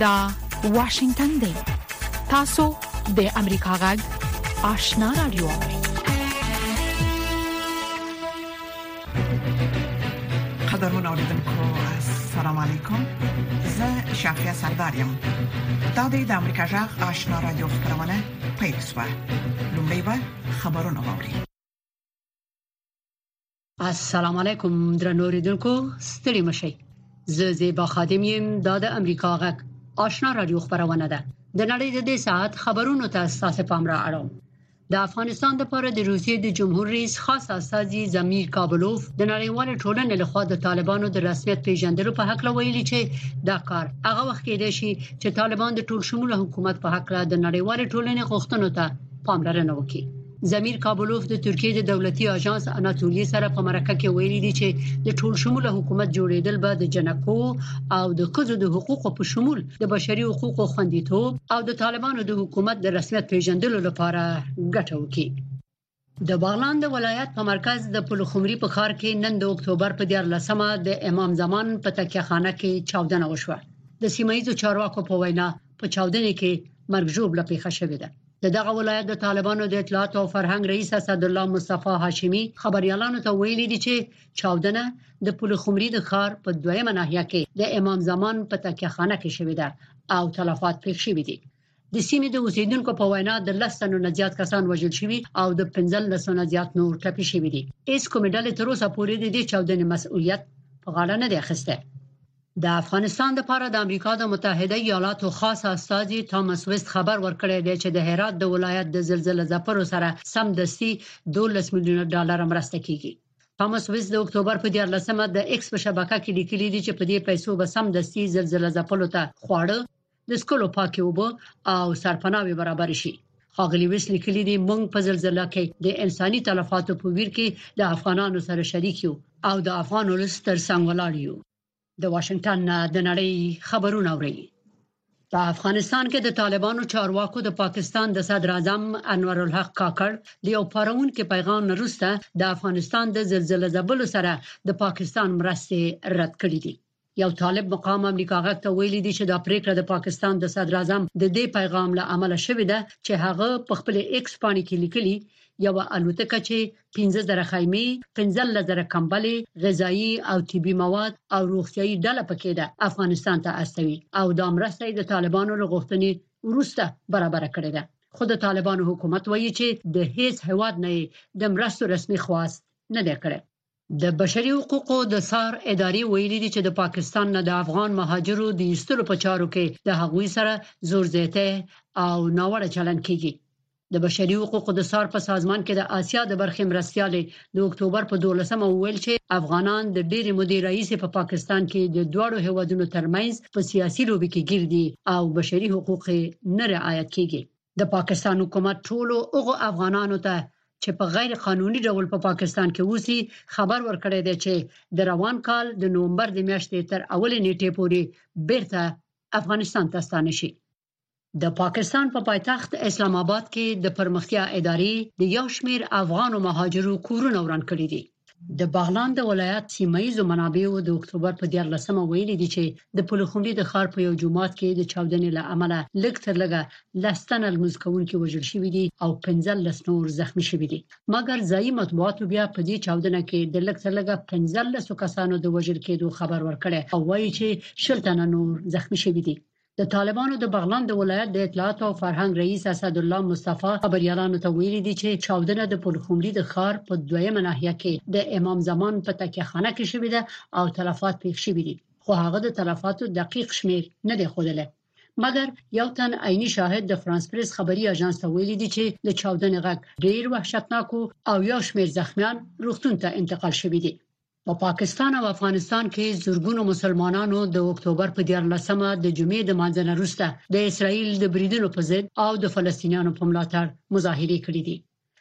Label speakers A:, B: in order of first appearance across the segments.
A: دا واشنگتن دی تاسو د امریکا غږ آشنا رادیو
B: قدرمن اوریدونکو السلام علیکم زه شافیا سردار یم دا د امریکا جغ آشنا را یو خبرونه پیل شوه لومړی به خبرونه واوري
C: السلام علیکم درنوریدونکو ستړي مشي زه زیبا خادم یم دا د امریکا غږ آشنا رادیو خبرونه ده د نړۍ د دې ساعت خبرونو ته تاسو پام را اړوم د افغانستان لپاره د روسیې د جمهور رئیس خاص استازي زمیر کابلوف د نړیوال ټولنې لخوا د طالبانو د رسمیت پیژندلو په حق ویلي چې دا کار هغه وخت کېدای شي چې طالبان د ټول شمول حکومت په حق د نړیوال ټولنې غوښتنو ته پاملرنه وکړي زمیر کابلوف د ترکیې د دولتي اژانس اناتولي سره په مرکه کې ویلي دی چې د ټول شمول حکومت جوړیدل به د جنکو او د کزو د حقوقو په شمول د بشري حقوقو خوندیتوب او د طالبانو د حکومت د رسمیت پیژندلو لپاره ګټه وکړي د بغلان د ولایت په مرکز د پلخمري په ښار کې نن د اکتوبر په 14مه د امام زمان په تکیه خانه کې چاودنه وشوه د سیمایزو چارواکو په وینا په چاودنه کې مرګ ژوبله پیښه شوې ده د دغه ولایت د طالبانو د اطلاعات او فرهنګ رئیس اسد الله مصطفی هاشمي خبريالانو ته ویلي دي چې چاودنه د پلخمري د ښار په دویمه ناحیه کې د امام زمان په تکیه خانه کې شوې ده او تلفات پېښ شوې دي د سیمې د اوسیدونکو په وینا د لسنو نه زیات کسان وژل شوي او د 15 لسو نه زیات نور ټپي شوي دي اس کومې ډلې تر اوسه پورې د دې چاودنې مسؤلیت په غاړه نه دی اخیسته د افغانستان لپاره د امریکا د متحده ایالاتو خاص استاذي توماس وست خبر ورکړی دی چې د هرات د ولایت د زلزلې ځپرو سره سم دستي 12 میلیون ډالر مرسته کیږي تامس ویس د اکتوبر په 14مه د ایکس په شبکه کې لیکلي دي چې په دې پیسو به سم دستي زلزلہ ځپلو ته خواړه د سکلو پاکي وبو او سرپناوي برابر شي خاغلی ویس لیکلي دي مونږ په زلزلہ کې د انساني تلفاتو په ویر کې د افغانانو سره شریک یو او د افغان ولس تر څنګ ولاړ یو د واشنگټن نه د نړۍ خبرونه اوري په افغانستان کې د طالبانو چارواکو د پاکستان د صدر اعظم انور الحق کاکړ د یو پرونکو پیغام وروسته د افغانستان د زلزلې زبلو سره د پاکستان مرستې رد کړې دي یو طالب مقام امریکا غږ ته ویلي دي چې دا پریکړه د پاکستان د صدر اعظم د دې پیغام له امله شوې ده چې هغه په خپل ایکس باندې کې لیکلي یو الوتکه چې پنځه زره خیمې، پنځلس زره کمبلې، غذايي او طبي مواد او روغتیايي ډله په کې ده، افغانستان ته استوي او دا مرسته یې د طالبانو له غوښتنې وروسته برابره کړې ده. خو د طالبانو حکومت وایي چې د هیڅ هیواد نه یې د مرستو رسمي خواست نه دی کړی. د بشري حقوقو د څار ادارې ویلي دي چې د پاکستان نه د افغان مهاجرو د ایستلو په چارو کې د هغوی سره زور زیاتی او ناوړه چلند کیږي. د بشري حقوقو د څار په سازمان کې د اسیا د برخې مرستیالې د اکتوبر په 12مه وویل چې افغانان د ډېرې مودې راهیسې په پاکستان کې د دواړو هیوادونو ترمنځ په سیاسي لوبي کې ګیر دي او بشري حقوق نه رعایت کیږي د پاکستان حکومت ټولو هغو افغانانو ته چې په غیر قانوني ډول په پاکستان کې اوسي خبر ورکړی دی چې د روان کال د نومبر د میاشتې تر اولې نیټې پورې بیرته افغانستان ته ستانه شي د پاکستان په پا پایتخت اسلام آباد کې د پرمختیا ادارې د یو شمیر افغان مهاجرو کورونه وران کړی دي د بغلان د ولایت سیمایزو منابعو د اکتوبر په 14مه ویلي دي چې د پلوخمري د ښار په یو جومات کې د چاودنې له امله لږ تر لږه لستنه لمز کوونکي وژل شوې دي او 15 نور زخمی شوې دي مګر ځایي مطبوعاتو بیا په دې چاودنه کې د لږ تر لږه 15 کسانو د وژل کېدو خبر ورکړي او وایي چې شل تنه نور زخمی شوې دي د طالبانو د بغلان د ولایت د اطلاعات او فرهنګ رئیس اسد الله مصطفی خبريالانو ته ویلي دي چې چاودنه د پلخمري د خار په دویمه ناحیه کې د امام زمان په تکیه خانه کې شوې ده او تلفات پېښ شوي دي خو هغه د تلفاتو دقیق شمیر نه دی خوده مګر یو تن عیني شاهد د فرانس پریس خبري اژانس ته ویلي دي چې د چاودنې غږ ډیر وحشتناک او یو شمیر زخمیان روغتون ته انتقال شوي دي په پاکستان او افغانستان کې زورګونو مسلمانانو د اکتوبر په 14 مه د جمعې د مانځنه وروسته د اسرایل د بریدونو په ضد او د فلسطینیانو په ملاتړ مظاهره کړې دي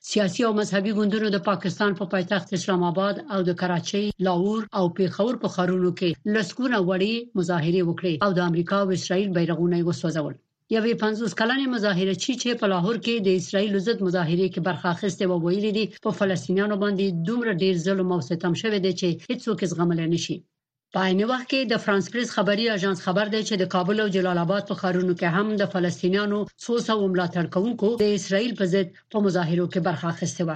C: سیاسي او مذهبي ګوندونو د پاکستان په پایتخت اسلام آباد او د کراچۍ، لاهور او پیښور په ښارونو کې لسګونه وړې مظاهرې وکړې او د امریکا او اسرایل بیرغونه یې وسوځول. یوې پنځوس کلنې مظاهره چی چې په لاهور کې د اسرایل ضد مظاهره کې برخه اخیستې و ویلي دي په فلسطینیانو باندې دومره ډیر ظلم او ستم شوی دی چې هیڅوک زغمل نه شي په عین وخت کې د فرانس پریس خبري اژانس خبر دی چې د کابل او جلال آباد په خارونو کې هم د فلسطینیانو څو سو ملاتړ کوونکو د اسرایل په ضد په مظاهرو کې برخه اخیستې و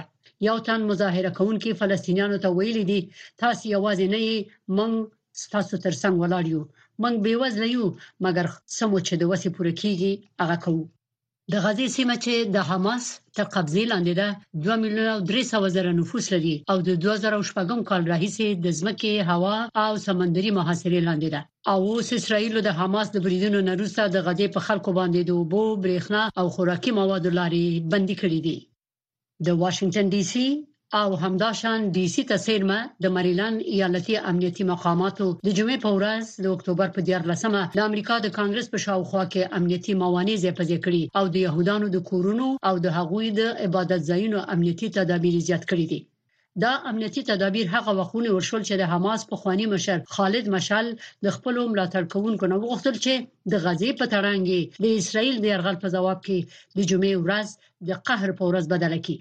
C: یو تن مظاهره کوونکي فلسطینیانو ته ویلي دي تاسو یوازې نه یې موږ ستاسو تر څنګ ولاړ یو موږ بې وزله یو مګر څه مو چې د وسې پوره کیږي هغه کوو د غزې سیمه چې د حماس تر قبضې لاندې ده 2 میلیونه او 300 زره نفوس لري او د 2014 کال راهیسې د ځمکې هوا او سمندري محاصرې لاندې ده او اوس اسرائیل د حماس د بریدونو نروسته د غزې په خلکو باندې د اوبو برېښنا او خوراکي موادو لارې بندي کړې دي د واشنگټن ډي سي او همداشان ډي سي ته څیرمه د مریلند ایالتي امنیتي مقاماتو د جمعې په ورځ د اکتوبر په 14مه د امریکا د کانګرس په شاوخوا کې امنیتي موانع ځای په ځای کړي او د يهودانو د کورونو او د هغوی د عبادت ځایونو امنیتي تدابیر زیات کړي دي دا امنیتي تدابیر هغه وخت ونیول شول چې د حماس پخوانی مشر خالد مشعل د خپل ملاتړ کوونکو نه وغوښتل چې د غزې په تړانګي د اسرایل د يرغل په جواب کې د جمعې ورځ د قهر په ورځ بدل کړي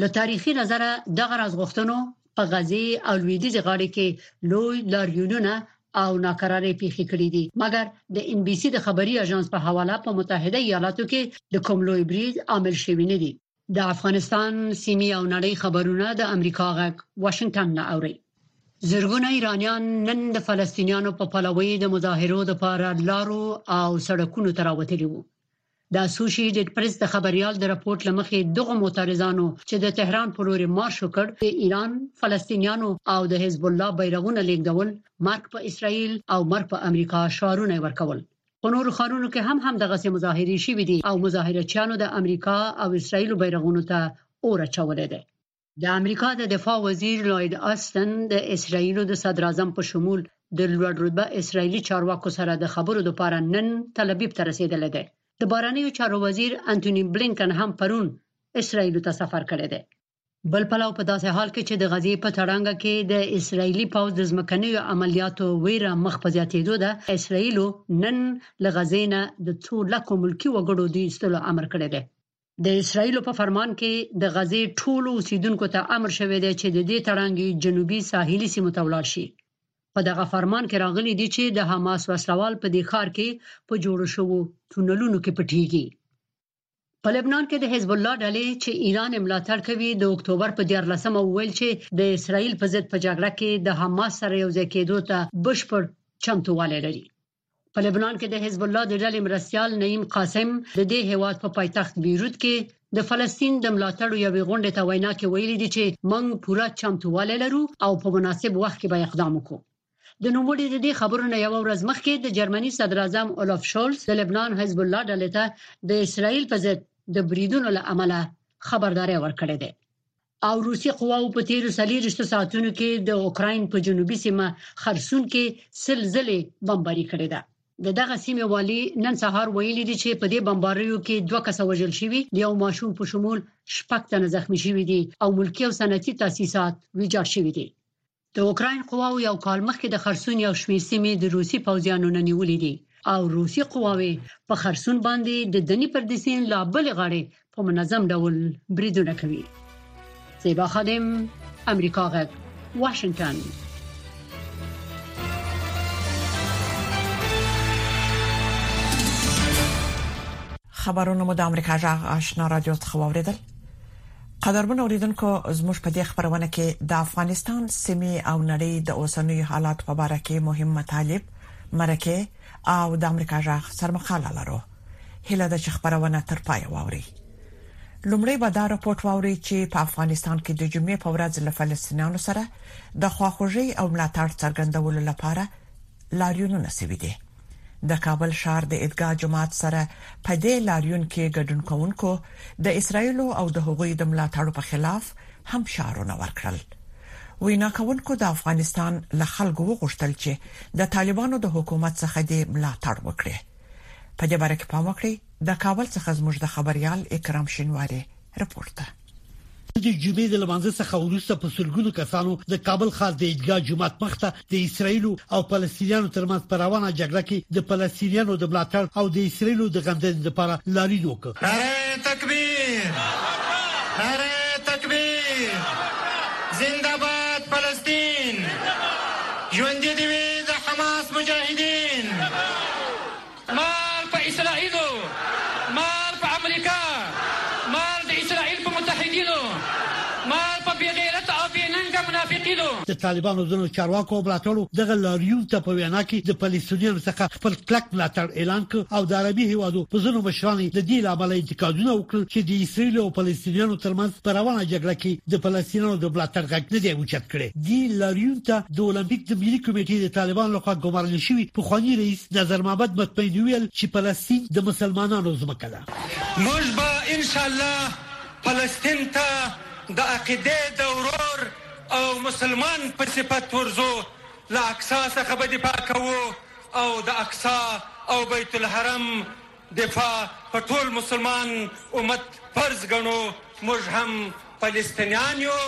C: له تاریخي نظره دغه راز غوښتنو په غزې او لویدیځ غاړي کې لوی لاریونونه او ناکرارې پیښې کړې دي مګر د ان بي سي د خبري اژانس په حواله په متحده ایالاتو کې د کوم لوی بریز عامل شوی نه دی د افغانستان سیمي او نړۍ خبرونه د امریکا غږ واشنگټن نه اوري زرګونه ایرانیان نن د فلسطینیانو په پلوۍ د مظاهرو د پاره لارو او سړکونو ته راوتلي وو د اسوشیټډ پریس د خبريال د راپورټ لمخې دغه معترضانو چې د تهران په لور مارش وکړ د ایران فلسطینیانو او د حزب الله بیرغونه لیږدول مرګ په اسرائیل او مرګ په امریکا شعارونه ورکول په نورو ښارونو کې هم همدغسې مظاهرې شوې دي او مظاهره چیانو د امریکا او اسرایل بیرغونو ته اور اچولی دی د امریکا د دفاع وزیر لوید آستن د اسرایل د صدراعظم په شمول د لوړ رتبه اسرایلی چارواکو سره د خبرو لپاره نن تل ابیب ته رسیدلی دی د بارنیو چارو وزیر انټونی بلینکن هم پرون اسرایل ته سفر کړی دی بل پلو په داسې حال کې چې د غزې په تړانګه کې د اسرایلی پوځ د ځمکنیو عملیاتو ویره مخ په زیاتېدو ده اسرایلو نن له غزې نه د څو لکو ملکی وګړو د ایستلو امر کړی دی د اسرایلو په فرمان کې د غزې ټولو اوسیدونکو ته امر شوی دی چې د دې تړانګې جنوبي ساحلي سیمو ته ولاړ شي په دغه فرمان کې راغلي دي چې د حماس وسلوال په دې ښار کې په جوړو شوو تونلونو کې پټيږي په لبنان کې د حزب الله ډلې چې ایران ملاتړ کوي د اکتوبر په 14مه وویل چې د اسرایل په ضد په جګړه کې د حماس سره یو ځای کېدو ته بشپړ چمتووالی لري په لبنان کې د حزب الله د ډلې مرستيال نعیم قاسم د دې هیواد په پایتخت بیروت کې د فلسطین د ملاتړ یوې غونډې ته وینا کې ویلي دي چې موږ پوره چمتووالی لرو او په مناسب وخت کې به اقدام وکړو د نوموړي د دې خبرو نه یو ورځ مخکې د جرمني صدراعظم اولف شولز د لبنان حزب الله ډلې ته د اسرائیل په ضد د بریدونو له امله خبرداري ورکړې ده او روسي قواو په تیرو 24 ساعتونو کې د اوکرين په جنوبي سیمه خرسون کې سل ځلې بمباري کړې ده د دغه سیمې والي نن سهار ویلي دي چې په دې بمباریو کې دوه کس وژل شوي د یو ماشوم په شمول شپږ تنه زخمی شوي دي او ملکی او صنعتي تاسیسات ویجاړ شوي دي د اوکراین قواو یو کال مخکې د خرسون یو شمېر سیمې د روسي پوځیانو نه نیولې دي او روسي قواوې په خرسون باندې د دنی پر دسین لا بل غاړې په منظم ډول بریدونه کوي زیبا خادم امریکا غږ واشنگتن
B: خبرونه مو د امریکا جغ آشنا رادیو څخه واوریدل قدرمن اوریدونکو زموږ په دې خبرونه کې د افغانستان سیمه او نړۍ د اوسنوي حالات په اړه کې مهم مطالب مرکه او د امریکا جغ سرمقاله لرو هله د خبرونه تر پای واوري لومړی به دا راپورټ واوري چې په افغانستان کې د جمعې په ورځ له فلسطینیانو سره د خواخوږي او ملاتړ څرګندولو لپاره لاریونونه شوي دي د کابل ښار د عیدګاه جومات سره په دې لاریون کې ګډون کوونکو د اسراییل او د هغوی د ملاتړو په خلاف هم فشارونه ورکړل. وینا کوونکو د افغانستان له خلکو وغوښتل چې د طالبانو د حکومت څخه دې ملاتړ وکړي. په دې باره کې پام وکړئ، د کابل څخه زموږ د خبریال اکرام شینواري رپورټ ده.
D: د جمعې د لمانځه څخه وروسته په سلګونو کسانو د کابل ښار د ایدګاه جمعات مخته د اسرایل او فلسطینیانو ترمنځ پر روانه جګړه کې د فلسطینیانو د ملاتړ او د اسرایل د غندنې لپاره لاریون وکړ
E: ناره تکبیر ناره تکبیر زنده باد فلسطین ژوندې دی د حماس مجاهدین
F: مار په اسرائیلو مار په امریکا مار د اسرائیل په متحدینو مار په بې غیرته او بې ننګه منافقینو.
D: د طالبانو ځینو چارواکو او ملاتړو دغه لاریون ته په وینا کې د فلسطینیانو څخه خپل کلک ملاتړ اعلان کړ او د عربي هیوادو په ځینو مشرانو یې د دې له امله انتقادونه وکړل چې د اسرائیل او فلسطینیانو ترمنځ په روانه جګړه کې د فلسطینیانو د ملاتړ غږ نه دی اوچت کړی. دې لاریون ته د المپیک د ملي کمېټې د طالبانو لخوا ګمارل شوي پخواني رئیس نظرمحمد مطمئن وویل چې فلسطین د مسلمانانو ځمکه ده.
E: موږ به ان شاء الله فلسطین ته د عقیدې د ورور او مسلمان په صفت ورځو، له اقصی څخه به دفاع کوو او د اقصی او بیت الحرم دفاع په ټول مسلمان امت فرض ګڼو موږ هم فلسطینیان یو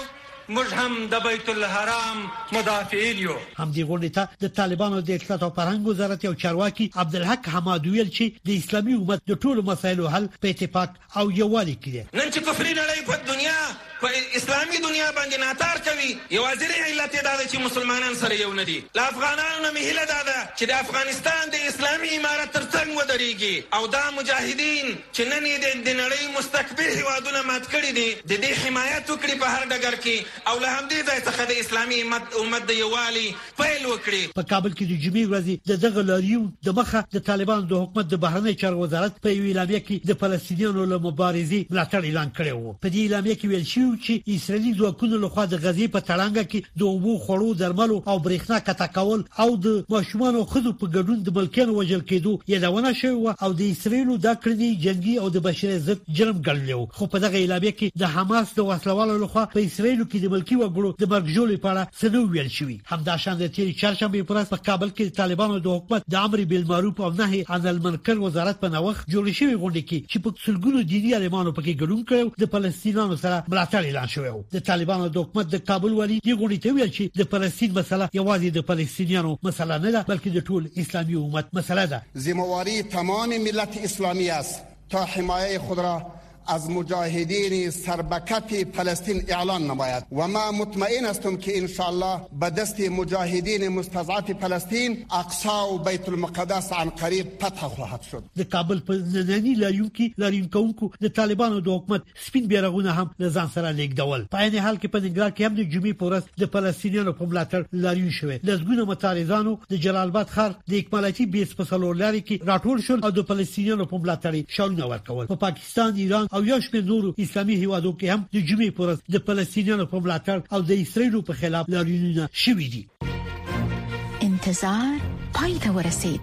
E: موږ هم د بیت الحرام مدافعین یو.
D: همدې غونډې ته د طالبانو د اطلاعات او فرهنګ وزارت یو چارواکي عبدالحق حماد ویل چې د اسلامي امت د ټولو مسایلو حل په اتفاق او یووالي کړي.
G: نن چې کفري نړۍ په دنیا په اسلامي دنیا باندې ناتار کوي یوازینی علت یې دا دی چې مسلمانان سره یو نه دي. له افغانانو نه مې هیله دا ده چې د افغانستان د اسلامي امارت تر څنګ ودریږي او دا مجاهدین چې نن یې د د نړۍ مستکبر هیوادونه مات کړي دي د دې حمایت وکړي په هر ډګر کې او له همدې ځای څخه د اسلامي امت د یووالي پیل وکړي.
D: په کابل کې د جمعې ورځې د دغه لاریون د مخه د طالبانو د حکومت د بهرنیو چارو وزارت په یوه اعلامیه کې د فلسطینیانو له مبارزې ملاتړ اعلان کړی و. په دې اعلامیه کې ویل شوي وو چې اسرایلي ځواکونو لخوا د غزې په تړانګه کې د اوبو، خوړو، درملو او برېښنا قطع کول او د ماشومانو او ښځو په ګډون د ملکیانو وژل کېدو یادونه شوې وه او د اسراییلو دا کړنې جنګي او د بشریت ضد جرم ګڼلی و. خو په دغه اعلامیه کې د حماس د وسلهوالو لخوا په اسراییلو کې د ملکي وګړو د مرګژوبلې په اړه څه نه وو ویل شوي. همداشان د تېرې چهارشنبې په ورځ په کابل کې د طالبانو د حکومت د امر بالمعروف او نهې عن المنکر وزارت په نوښت جوړې شوې غونډې کې چې په سلګونو دیني عالمانو پکې ګډون کړی وو، د فلسطینیانو سره ملاتړ اعلان شوی وو. د طالبانو د حکومت د کابل والي دې غونډې ته وویل چې د فلسطین مسله یوازې د فلسطینیانو مسله نه ده، بلکې د ټول اسلامي امت مسله ده.
H: ذمه واري تمام ملت اسلامي است. تا حمایه خود را از مجاهدین سربکف فلسطین اعلان نماید و ما مطمئن استم که انشالله به دست مجاهدین مستضعف فلسطین اقصا و بیت المقدس عن قریب فتح خواهد شد
D: د کابل په نننی لاریون کې لاریون کوونکو د طالبانو د حکومت سپین بیرغونه هم له ځان سره لیږدول په عین حال کې په ننګرهار کې هم د جمعې په ورځ د فلسطینیانو په ملاتړ لاریون شوه لسګونه متارزانو د جلال آباد ښار د اکمالاتي بیس په سلور لاري کې راټول شول او د فلسطینیانو په ملاتړ شاونه ورکول په پاکستان ایران او یو شمېر نورو اسلامي هیوادو کې هم د جمعې په ورځ د فلسطینیانو په ملاتړ او د اسرایل په خلاف لاریونونه شوي دي
A: انتظار پای ته ورسید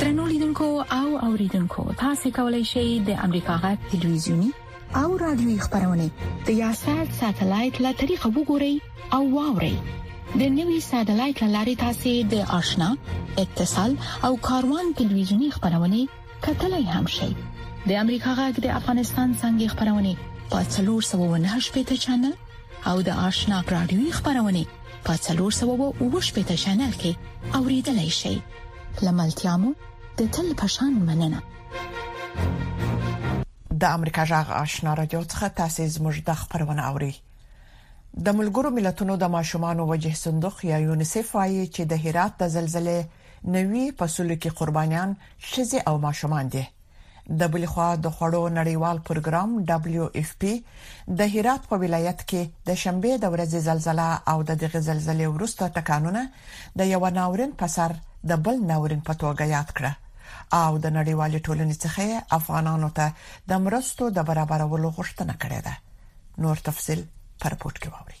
A: ترنو لیدونکو او اوریدونکو تاسو کولی شئ د امریکا غا ټلویزیونی او رادیوي خبرونه د یاشات ساتلایت له طریقو وګورئ او واورئ د نوي ساتلایت لارې تاسو د آشنا اتصال او کاروان ټلویزیونی خبرونه کتلای هم شئ د امریکا غږ د افغانستان څنګه خبرونه په 398 چنل او د آشنا رادیوي خبرونه په 390 چینل کې اوریدلای شئ لملتيامو د تل پشان مننه
B: د امریکا جغ آشنا رادیو څخه تاسو زموږ د خبرونه اوري د ملګرو ملتونو د ماشومان وجه صندوق یا یونیسف وايي چې د هرات د زلزلې نوي فصلو کې قربانيان شزي او ماشومان دي د بل خوا د خوړو نړیوال پروګرام دبليو اف پی د هرات په ولایت کې د شنبه د ورځې زلزلې او د دغه زلزلې وروسته ټکانونه د یو ناورین په سر د بل ناورین په توګه یاد کړ او د نړیوالې ټولنې څخه افغانانو ته د مرستو د برابرولو غوښتنه کړې ده نور تفصيل پر پورت کې ووري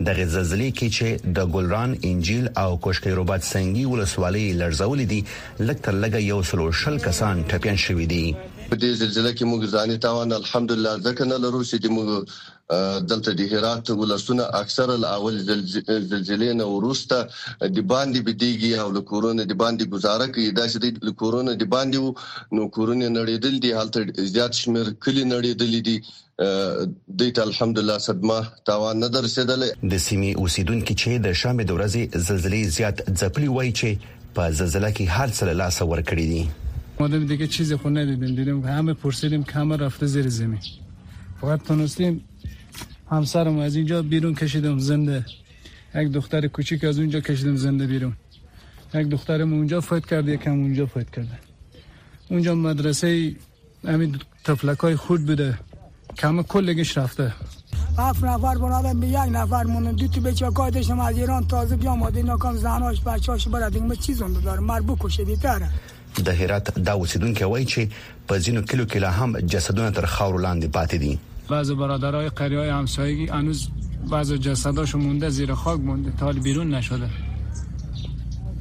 I: دغه زلزلې کې چې د ګلران انجیل او کوشکې روبات سنگي ولسوالۍ لړزولې دي لکه تر لګه یو سلو شل کسان ټپيان شوي دي
J: په دې زلزلې کې موږ ځاني تاوان الحمدلله ځکه نه لرو چې د موږ دلته د هرات ولسونه اکثر الاول زلزلې نه ورسته د باندې بدیږي او له کورونه د باندې گزاره کوي دا چې د کورونه د باندې نو کورونه نړیدل دي هلته زیات شمیر کلی نړیدل دي دوی ته الحمدلله صدمه تاوان نه در رسیدلی.
I: د سیمې اوسیدونکي چې د شنبې د ورځې زلزلې زیات ځپلي وایي چې په زلزله کې هر څه له لاسه ورکړي دي.
K: ما دم دیگه چیزی خو ندیدیم دیدیم همه پرسیدیم که همه رفته زیر زمین فقط تونستیم همسرم از اینجا بیرون کشیدم زنده یک دختر کوچیک از اونجا کشیدم زنده بیرون یک دخترم اونجا فوت کرد یکم اونجا فوت کرد اونجا مدرسه همین تفلکای خورد بوده کم کلگش رفته
L: هفت نفر برادم به یک نفر مونن دو تا بچه کار داشتم از ایران تازه بیام آده اینا کم زناش بچهاش برا دیگه ما چی زنده دارم مر بکشه دیتره
I: د هرات دا اوسیدونکو وایي چې په ځینو کلو کې لا هم جسدونه تر خاور لاندې پاتې دي
K: بعضی برادرای قریه های همسایگی هنوز بعضی جسداشو مونده زیر خاک مونده تا بیرون نشده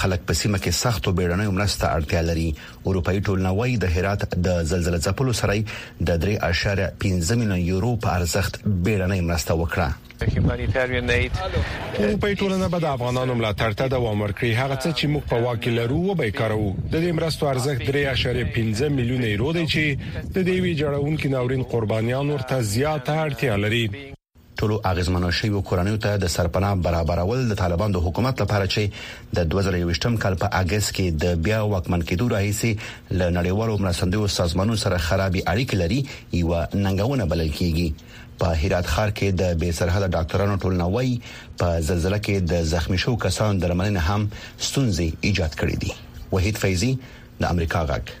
I: خلک په سیمه کې سختو بیړنیو مرسته اړتیا لري اروپאי ټولنه وايي د هرات د زلزلې ځپلو سره د 3.15 میلیون یورو په ارزښت بیړنۍ مرسته وکړه
M: اروپای ټولنه به د افغانانو ملاتړ ته دوام ورکړي هغه څه چې موږ په واکه لرو و به کارو د دې مرستو ارزښت 3.15 میلیونه یورو دی چې د دې وی جوړونکو ناورین قربانیان ورته زیاته اړتیا لري
I: ټولو اغیزمنو شویو کورنیو ته د سرپناه برابرول د طالبان د حکومت لپاره چې د 2021م کال په اگست کې د بیا واکمن کېدو راهیسې له نړیوالو مرستندویو سازمانونو سره خرابې اړیکې لري یو ننګونه بلل کیږي په هرات ښار کې د بې سرحد ډاکټرانو ټولنه وایي په زلزلې کې د زخمی شو کسانو درملنه هم ستونزې ایجاد کړې دي وحید فیضی د امریکا غږ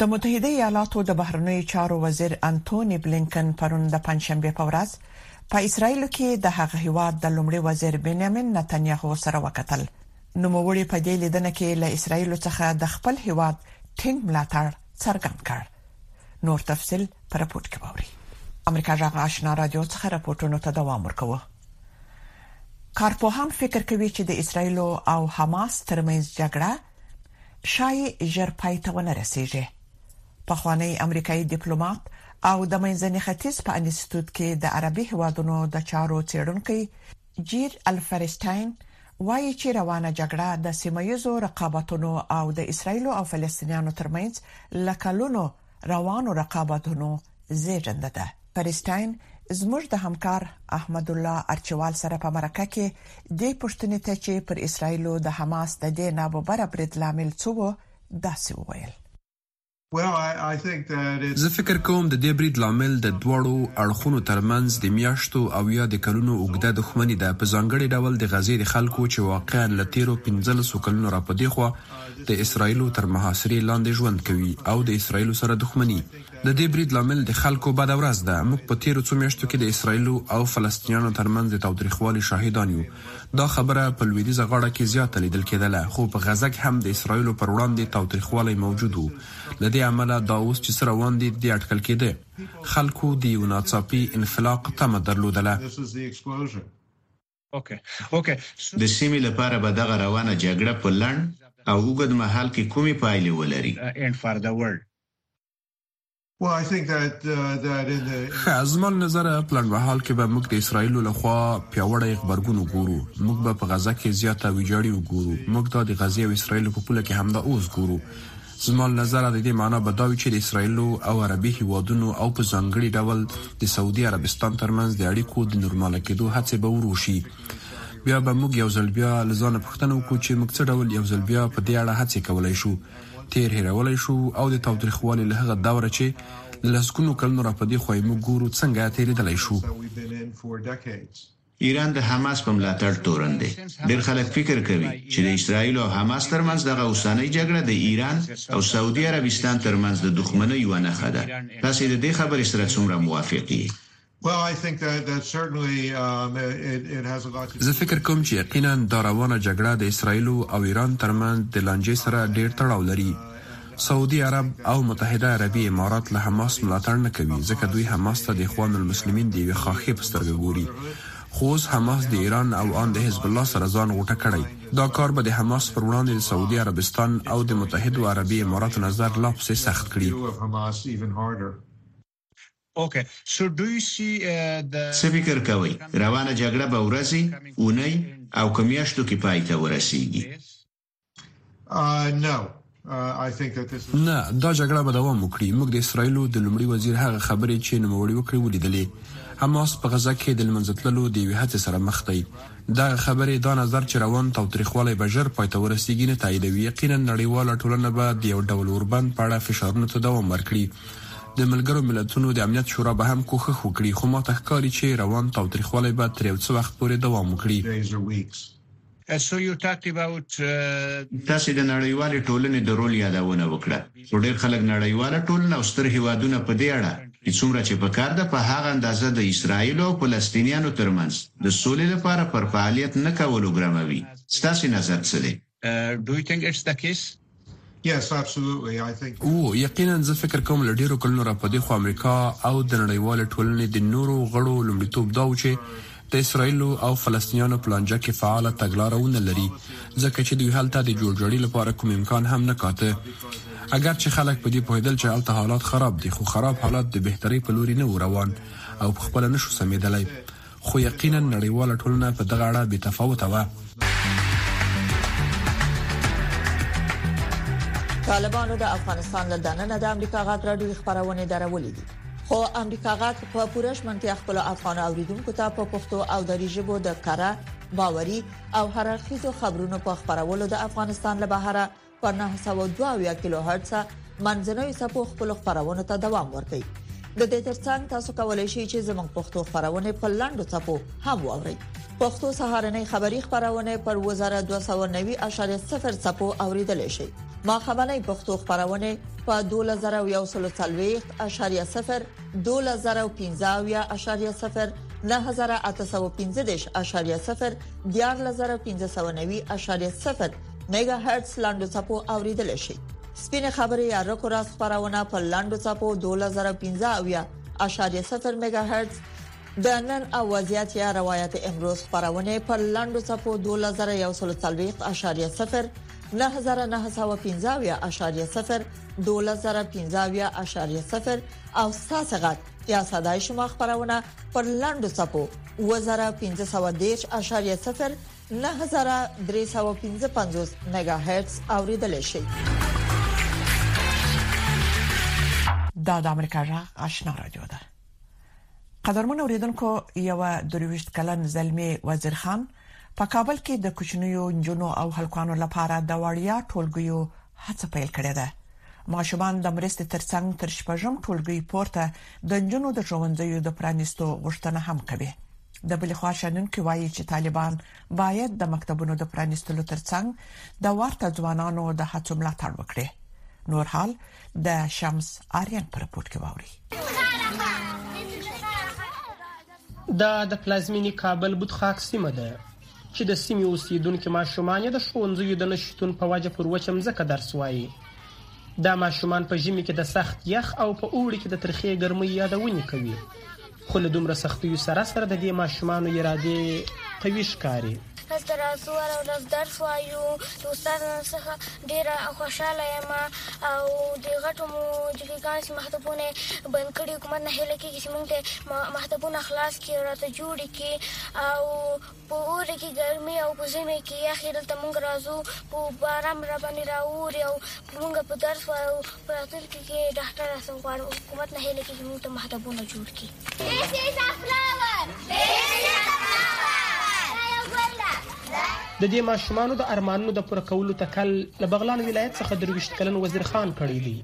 N: د
B: متحده ایالاتو د بهرنیو چارو وزیر انټوني بلینکن پرون د پنځشنبه په ورځ په اسرایل کې د هغه هیواد د لومړي وزیر بنیامین نتنیاهو سره وکتل نو موري په دې لیدنه کې له اسرایل څخه د خپل هیواد ټینګ ملاتړ څرګند کړ نور تفصيل پر راپور کې ووري امریکا جغ آشنا رادیو څخه راپورټونو ته دوام ورکوه کارپوهان فکر کوي چې د اسرایل او حماس ترمنځ جګړه شای ژر پای ته ونه رسیږي پخوانی امریکایي ډیپلوماټ او د منځني ختیځ په انسټیټیوټ کې د عربي هوادونو د چارو چیرونکي جیر الفرستاین وایي چې روانه جګړه د سیمایزو رقابتونو او د اسرایل او فلسطینیانو ترمنځ لکلونو روانو رقابتونو زیږنده ده پرستاین زموږ د همکار احمد الله ارچوال سره په مرکه کې د پښتني ته چې پر اسرایل د حماس د دې ناببره برید لامل څو داسې وویل
O: زه فکر کوم د دې برید لامل د دواړو اړخونو ترمنځ د میاشتو او یا د کلونو اوږده دښمني ده په ځانګړي ډول د غزې د خلکو چې واقعا له تیرو پنځلسو کلونو راپدیخوا د اسرایلو تر محاصرې لاندې ژوند کوي او د اسرایلو سره دښمني. د دې برید لامل د خلکو بده ورځ ده. موږ په تېرو څو میاشتو کې د اسرایلو او فلسطینیانو ترمنځ د تاوتریخوالي شاهدان یو. دا خبره په لوېدیځه غاړه کې زیاته لیدل کېدله، خو په غزه کې هم د اسرایلو پر وړاندې تاوتریخوالی موجود و. له دې امله دا اوس چې څه روان دي، د دې اټکل کېده. خلکو د یو ناڅاپي انفلاق تمه درلودله.
P: د سیمې لپاره به دغه روانه جګړه په لنډ او اوږد مهال کې کومې پایلې ولري؟
Q: ښه، زما له
O: نظره په لنډ مهال کې به موږ د اسراییلو له خوا پیاوړی غبرګون وګورو. موږ به په غزه کې زیاته ویجاړي وګورو. موږ دا د غزې او اسراییلو په پوله کې همدا اوس ګورو. زما له نظره د دې معنا به دا وي چې د اسرائیل او عربي هیوادونو او په ځانګړي ډول د سعودي عربستان ترمنځ د اړیکو د نورماله کېدو هڅې به ورو شي بیا به موږ یو ځل بیا له ځانه پوښتنه وکړو چې موږ څه ډول یو ځل بیا په دې اړه هڅې کولای شو تیر هیرولای شو او د تاوتریخوالي له هغه دوره چې له لسګونو کلونو راپدې خو یې موږ ګورو څنګه تیریدلای شو
P: ایران د حماس په ملاتړ تورن دی. ډېر خلک فکر کوي چې د اسراییلو او حماس ترمنځ دغه اوسنۍ جګړه د ایران او سعودي عربستان ترمنځ د دښمنۍ یوه نښه ده. تاسې د دې خبرې سره څومره موافق یې؟
O: زه فکر کوم چې یقیناً دا روانه جګړه د اسراییلو او ایران ترمنځ د لانجې سره ډېر تړاو لري. سعودي عرب او متحده عربي امارات له حماس ملاتړ نه کوي، ځکه دوی حماس ته د اخوان المسلمین د یوې خاښې په سترګه ګوري. خو اوس حماس د ایران او آن د حزب الله سره ځان غوټه کړی. دا کار به د حماس پر وړاندې د سعودي عربستان او د متحدو عربي اماراتو نظر لا پسې سخت کړي.
P: څه فکر کوئ، روانه جګړه به ورځې، اونۍ او که میاشتو کې پای ته
O: ورسېږي؟ نه دا جګړه به دوام وکړي موږ د اسرایل د لومړي وزیر هغه خبرې چې نوموړي وکړې ولیدلې حماس په غزه کې د لمنځه تللو د یوې هڅې سره مخ دی دا خبرې دا نظر چې روان تاوتریخوالی به ژر پای ته ورسیږي نه تاییدوي یقینا نړیواله ټولنه به د یو ډول اوربند په اړه فشارونو ته دوام ورکړي د ملګرو ملتونو د امنیت شورا به هم کوښښ وکړي خو ماته ښکاري چې روان تاوتریخوالی به تر یو څه وخت پورې دوام وکړي
P: تاسې د نړیوالې ټولنې د رول یادونه وکړه، خو ډېر خلک نړیواله ټولنه او ستر هېوادونه په دې اړه، چې څومره چې په کار ده، په هغه اندازه د اسراییلو او فلسطینیانو ترمنځ د سولې لپاره پر فعالیت نه کولو ګرموي. ستاسې نظر څه دی؟
O: هو، یقیناً، زه فکر کوم له ډېرو کلونو را په دېخوا امریکا او د نړیوالې ټولنې د نورو غړو لومړیتوب دا و چې د اسراییلو او فلسطینیانو په لانجه کې فعاله تګلاره ونه لري، ځکه چې دوی هلته د جوړجاړي لپاره کوم امکان هم نه کاته. اګر چې خلک په دې پوهېدل چې هلته حالات خراب دي، خو خراب حالات د بهترۍ په لوري نه وو روان او په خپله نه شو سمېدلی. خو یقینا نړیواله ټولنه په دغه اړه بې تفاوته وه.
Q: طالبانو د افغانستان له دننه د امریکا غږ راډیو خبرونه درولې دي خو امریکا غږ په پوره شمنتیا خپل افغان اوریدونکو ته په پښتو او دری ژبه د کره باوري او هررخیزو خبرونو په خبرولو د افغانستان له بهره په 902 کیلو هرتز منځنوي سپو خپل خبرونه ته دوام ورکړي د دې ترڅنګ تاسو کولی شئ چې زموږ پښتو خبرونه په لاندو چپو هم واورئ پښتو سهارنې خبری خبرونه پر 2290.0 سپو اوریدل شي ما خبرنې پښتو خبرونه په 2140.0 2015.0 9815.0 14590.0 میګا هرتز لاندو چپو اوریدل شي سپینه خبره یا رکو را خبرونه په لاندو چپو 2015.0 میگا هرتز د نن او وضعیت یا روایت امروز خبرونه په لاندو چپو 2040.0 9915.0 2015.0 او ساسه غټ یا صداي شما خبرونه پر لاندو چپو 2015.0 نهه زره درې سوه پنځه پنځوس مګا هرتز اوریدلای شئ.
B: دا د امریکا غږ آشنا رادیو ده. قدرمن اوریدونکو یو درویشت کلن زلمی وزیر خان په کابل کې د کوچنیو جنو او هلکانو لپاره د وړیا ټولګیو هڅه پیل کړې ده. ماشومان د مرستې ترڅنګ تر شپږم ټولګي پورته د جنو د ښوونځیو د پرانیستو غوښتنه هم کوي. د بلې خوا شنونکي وایي چې طالبان باید د مکتبونو د پرانیستلو ترڅنګ د ورته ځوانانو د هڅو ملاتړ وکړي نور حال د شمس آریان پر رپورت کې ووري
R: دا د پلازمینې کابل بوتخاک سیمه ده چې د سیمې اوسیدونکو ماشومان د ښوونځیو د نشټون په وجه پر وچه مځکه درس وایي دا ماشومان په ژمي کې د سخت یخ او په اوړي کې د ترخې ګرمۍ یادونه کوي خو له دومره سختیو سره سره د دې ماشومانو ارادې قوي ښکاري.
S: هلته راځو هره ورځ درس وایو د استاد څخه ډیره خوشاله یم او د غټو مو جګیګان چې مکتبونه بند کړي حکومت نه هیله کیږي چې موږ ته مکتبونه خلاص کړي او راته جوړ کړي او په اوړي کې ګرمي او په ژمي کې یخي دلته موږ راځو خو باران راباندې راوري او موږ په درس وایو په راتلونکي کې ډاکټر اسم غواړم او حکومت نه هیله کیږي موږ ته مهدبونه جوړ کړي This is a flower. This is a
R: د دې ماشومانو د ارمانونو د پوره کولو تکل له بغلان ولایت څخه درویشت کلن وزیر خان کړی دی.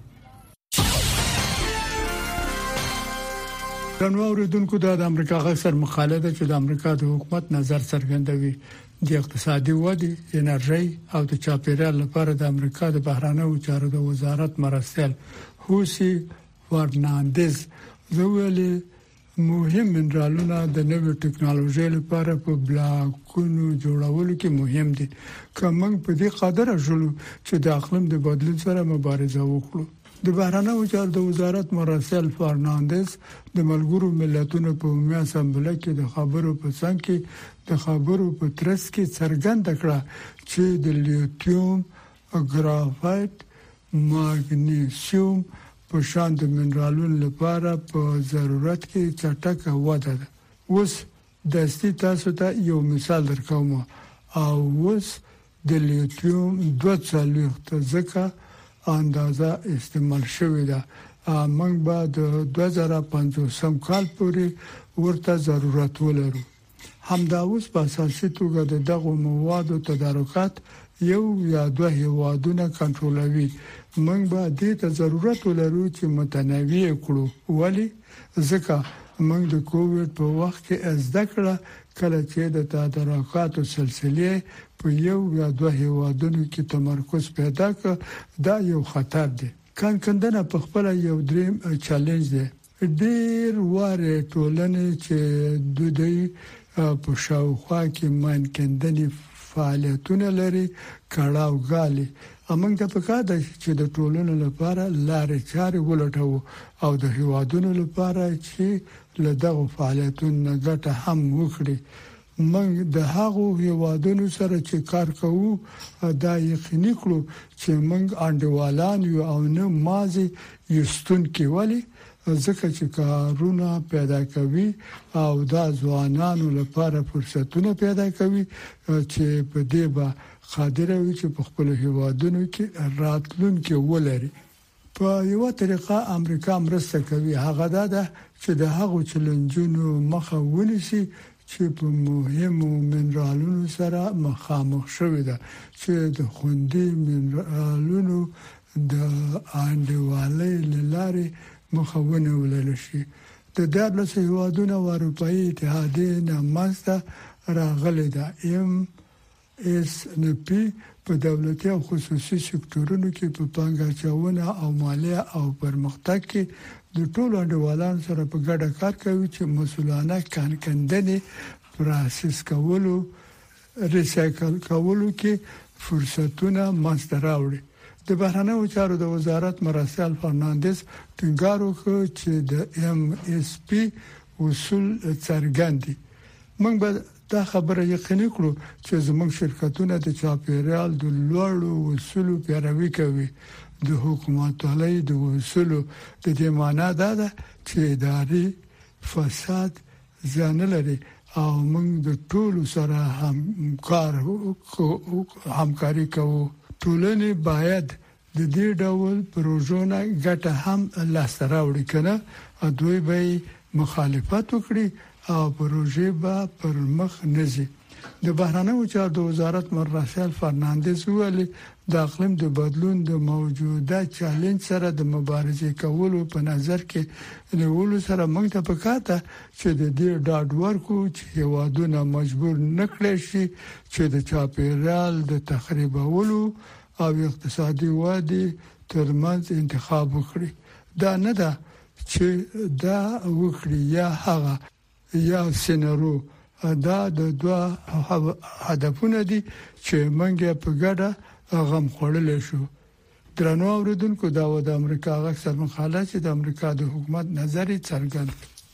T: درنو اوریدونکو دا د امریکا غږ سر مقاله ده چې د امریکا د حکومت نظر څرګندوي د اقتصادي ودې، انرژي او د چاپیریال لپاره د امریکا د بهرانیو چارو د وزارت مرستیال هوسي فرناندز زویل مهم منرالونه د نوې ټکنالوژۍ لپاره په بلاکونو جوړولو کې مهم دي که موږ په دې قادر شول چې د اقلیم د بدلون سره مبارزه وکړو د بهرنیو چارو د وزارت مرسل فرناندز د ملګرو ملتونو په عمومي اسمبلۍ کې د خبرو په څنګ کې د خبرو په ترڅ کې څرګند کړه چې د لیتیوم ګرافایت، ماګنیسیوم په شان د منرالونو لپاره په ضرورت کې چټکه وده ده. اوس دستي تاسو ته یو مثال درکوم او اوس د لیتیوم دوه څلوېښت ځکه اندازه استعمال شوې ده، موږ به د دوه زره پنځوسم کال پورې ورته ضرورت ولرو. همدا اوس په اساسي توګه د دغو موادو تدارکات یو یا دوه هیوادونه کنټرولوي، موږ به دې ته ضرورت ولرو چې متنوع یې کړو، ولې؟ ځکه موږ د کوویډ په وخت کې زده کړه کله چې د تدارکاتو سلسلې په یو یا دوه هیوادونو کې تمرکز پیدا کړ دا یو خطر دی. کانکندنه پخپله یو دریم چلینج دی، ډیر واره ټولنې چې ددوی په شاوخوا کې ماین کندنې فعالیتونه لري کړاو ګالي امنګ ته پکار ده چې د ټولنو لپاره لارې چارې ولټوو او د هیوادونو لپاره چې له دغه فعالیتونو ګټه هم وکړي موږ د هغو هېوادونو سره چې کار کوو دا یقیني کړو چې موږ انډیوالان یو او نه مازې یستونکي ولې ځکه چې کارونه پیدا کوي او دا ځوانانو لپاره فرصتونه پیدا کوي چې په دې به قادر وي چې په خپل هیوادونو کې راتلونکي ولري په یوه طریقه امریکا مرسته کوي هغه دا ده چې د هغو چلنجونو مخه ونیسي چې په مهمو منرالونو سره مخامخ شوې ده چې د خوندي منرالونو د انډیوالۍ لارې مخه ونیول شي د دیارلس هیوادونو او اروپאי اتحادیې نه منځته راغلي ده ام اېس اېن پي په دولتي او خصوصي سکتورونو کې په پانګه اچونه او ماليه او پرمختګ کې د ټولو انډيوالانو سره په ګډه کار کوي چې مسؤلانه کانکندنې پراسس کولو، ريسايکل کولو، کې فرصتونه منځ ته راوړي. د بهرنيو چارو د وزارت مرستيال فرنانديز ټينګار وکړ چې د اېم اېس پي اصول څرګند دي، موږ به دا خبره یقیني کړو چې زموږ شرکتونه د چاپیریال د لوړو اصولو پیروي کوي. د حکومتولۍ د اصولو د دې معنی دا ده چې اداري فساد ځای نه لري او موږ د ټولو سره همکار همکاري کوو. ټولنې باید د دې ډول پروژو نه ګټه هم لاسته راوړي که نه دوی به یې مخالفت وکړي او پروژې به پر مخ نه ځي. د بهرنیو چارو د وزارت مرغاسیل فرناندیز وویل، د اقلیم د بدلون د موجوده چلینج سره د مبارزې کولو په نظر کې نیولو سره موږ ته په کار ده چې د دې ډاډ ورکړو چې هېوادونه مجبور نه کړای شي چې د چاپېریال د تخریبولو او اقتصادي ودې ترمنځ انتخاب وکړي دا نه ده چې دا وکړي یا هغه یا سينارو دا د دوه هدفونه دي چې منګه په ګډه غم خړل شو درنو اوریدونکو دا و د امریکا غږ سر مخاله چې د امریکا د حکومت نظر څرګند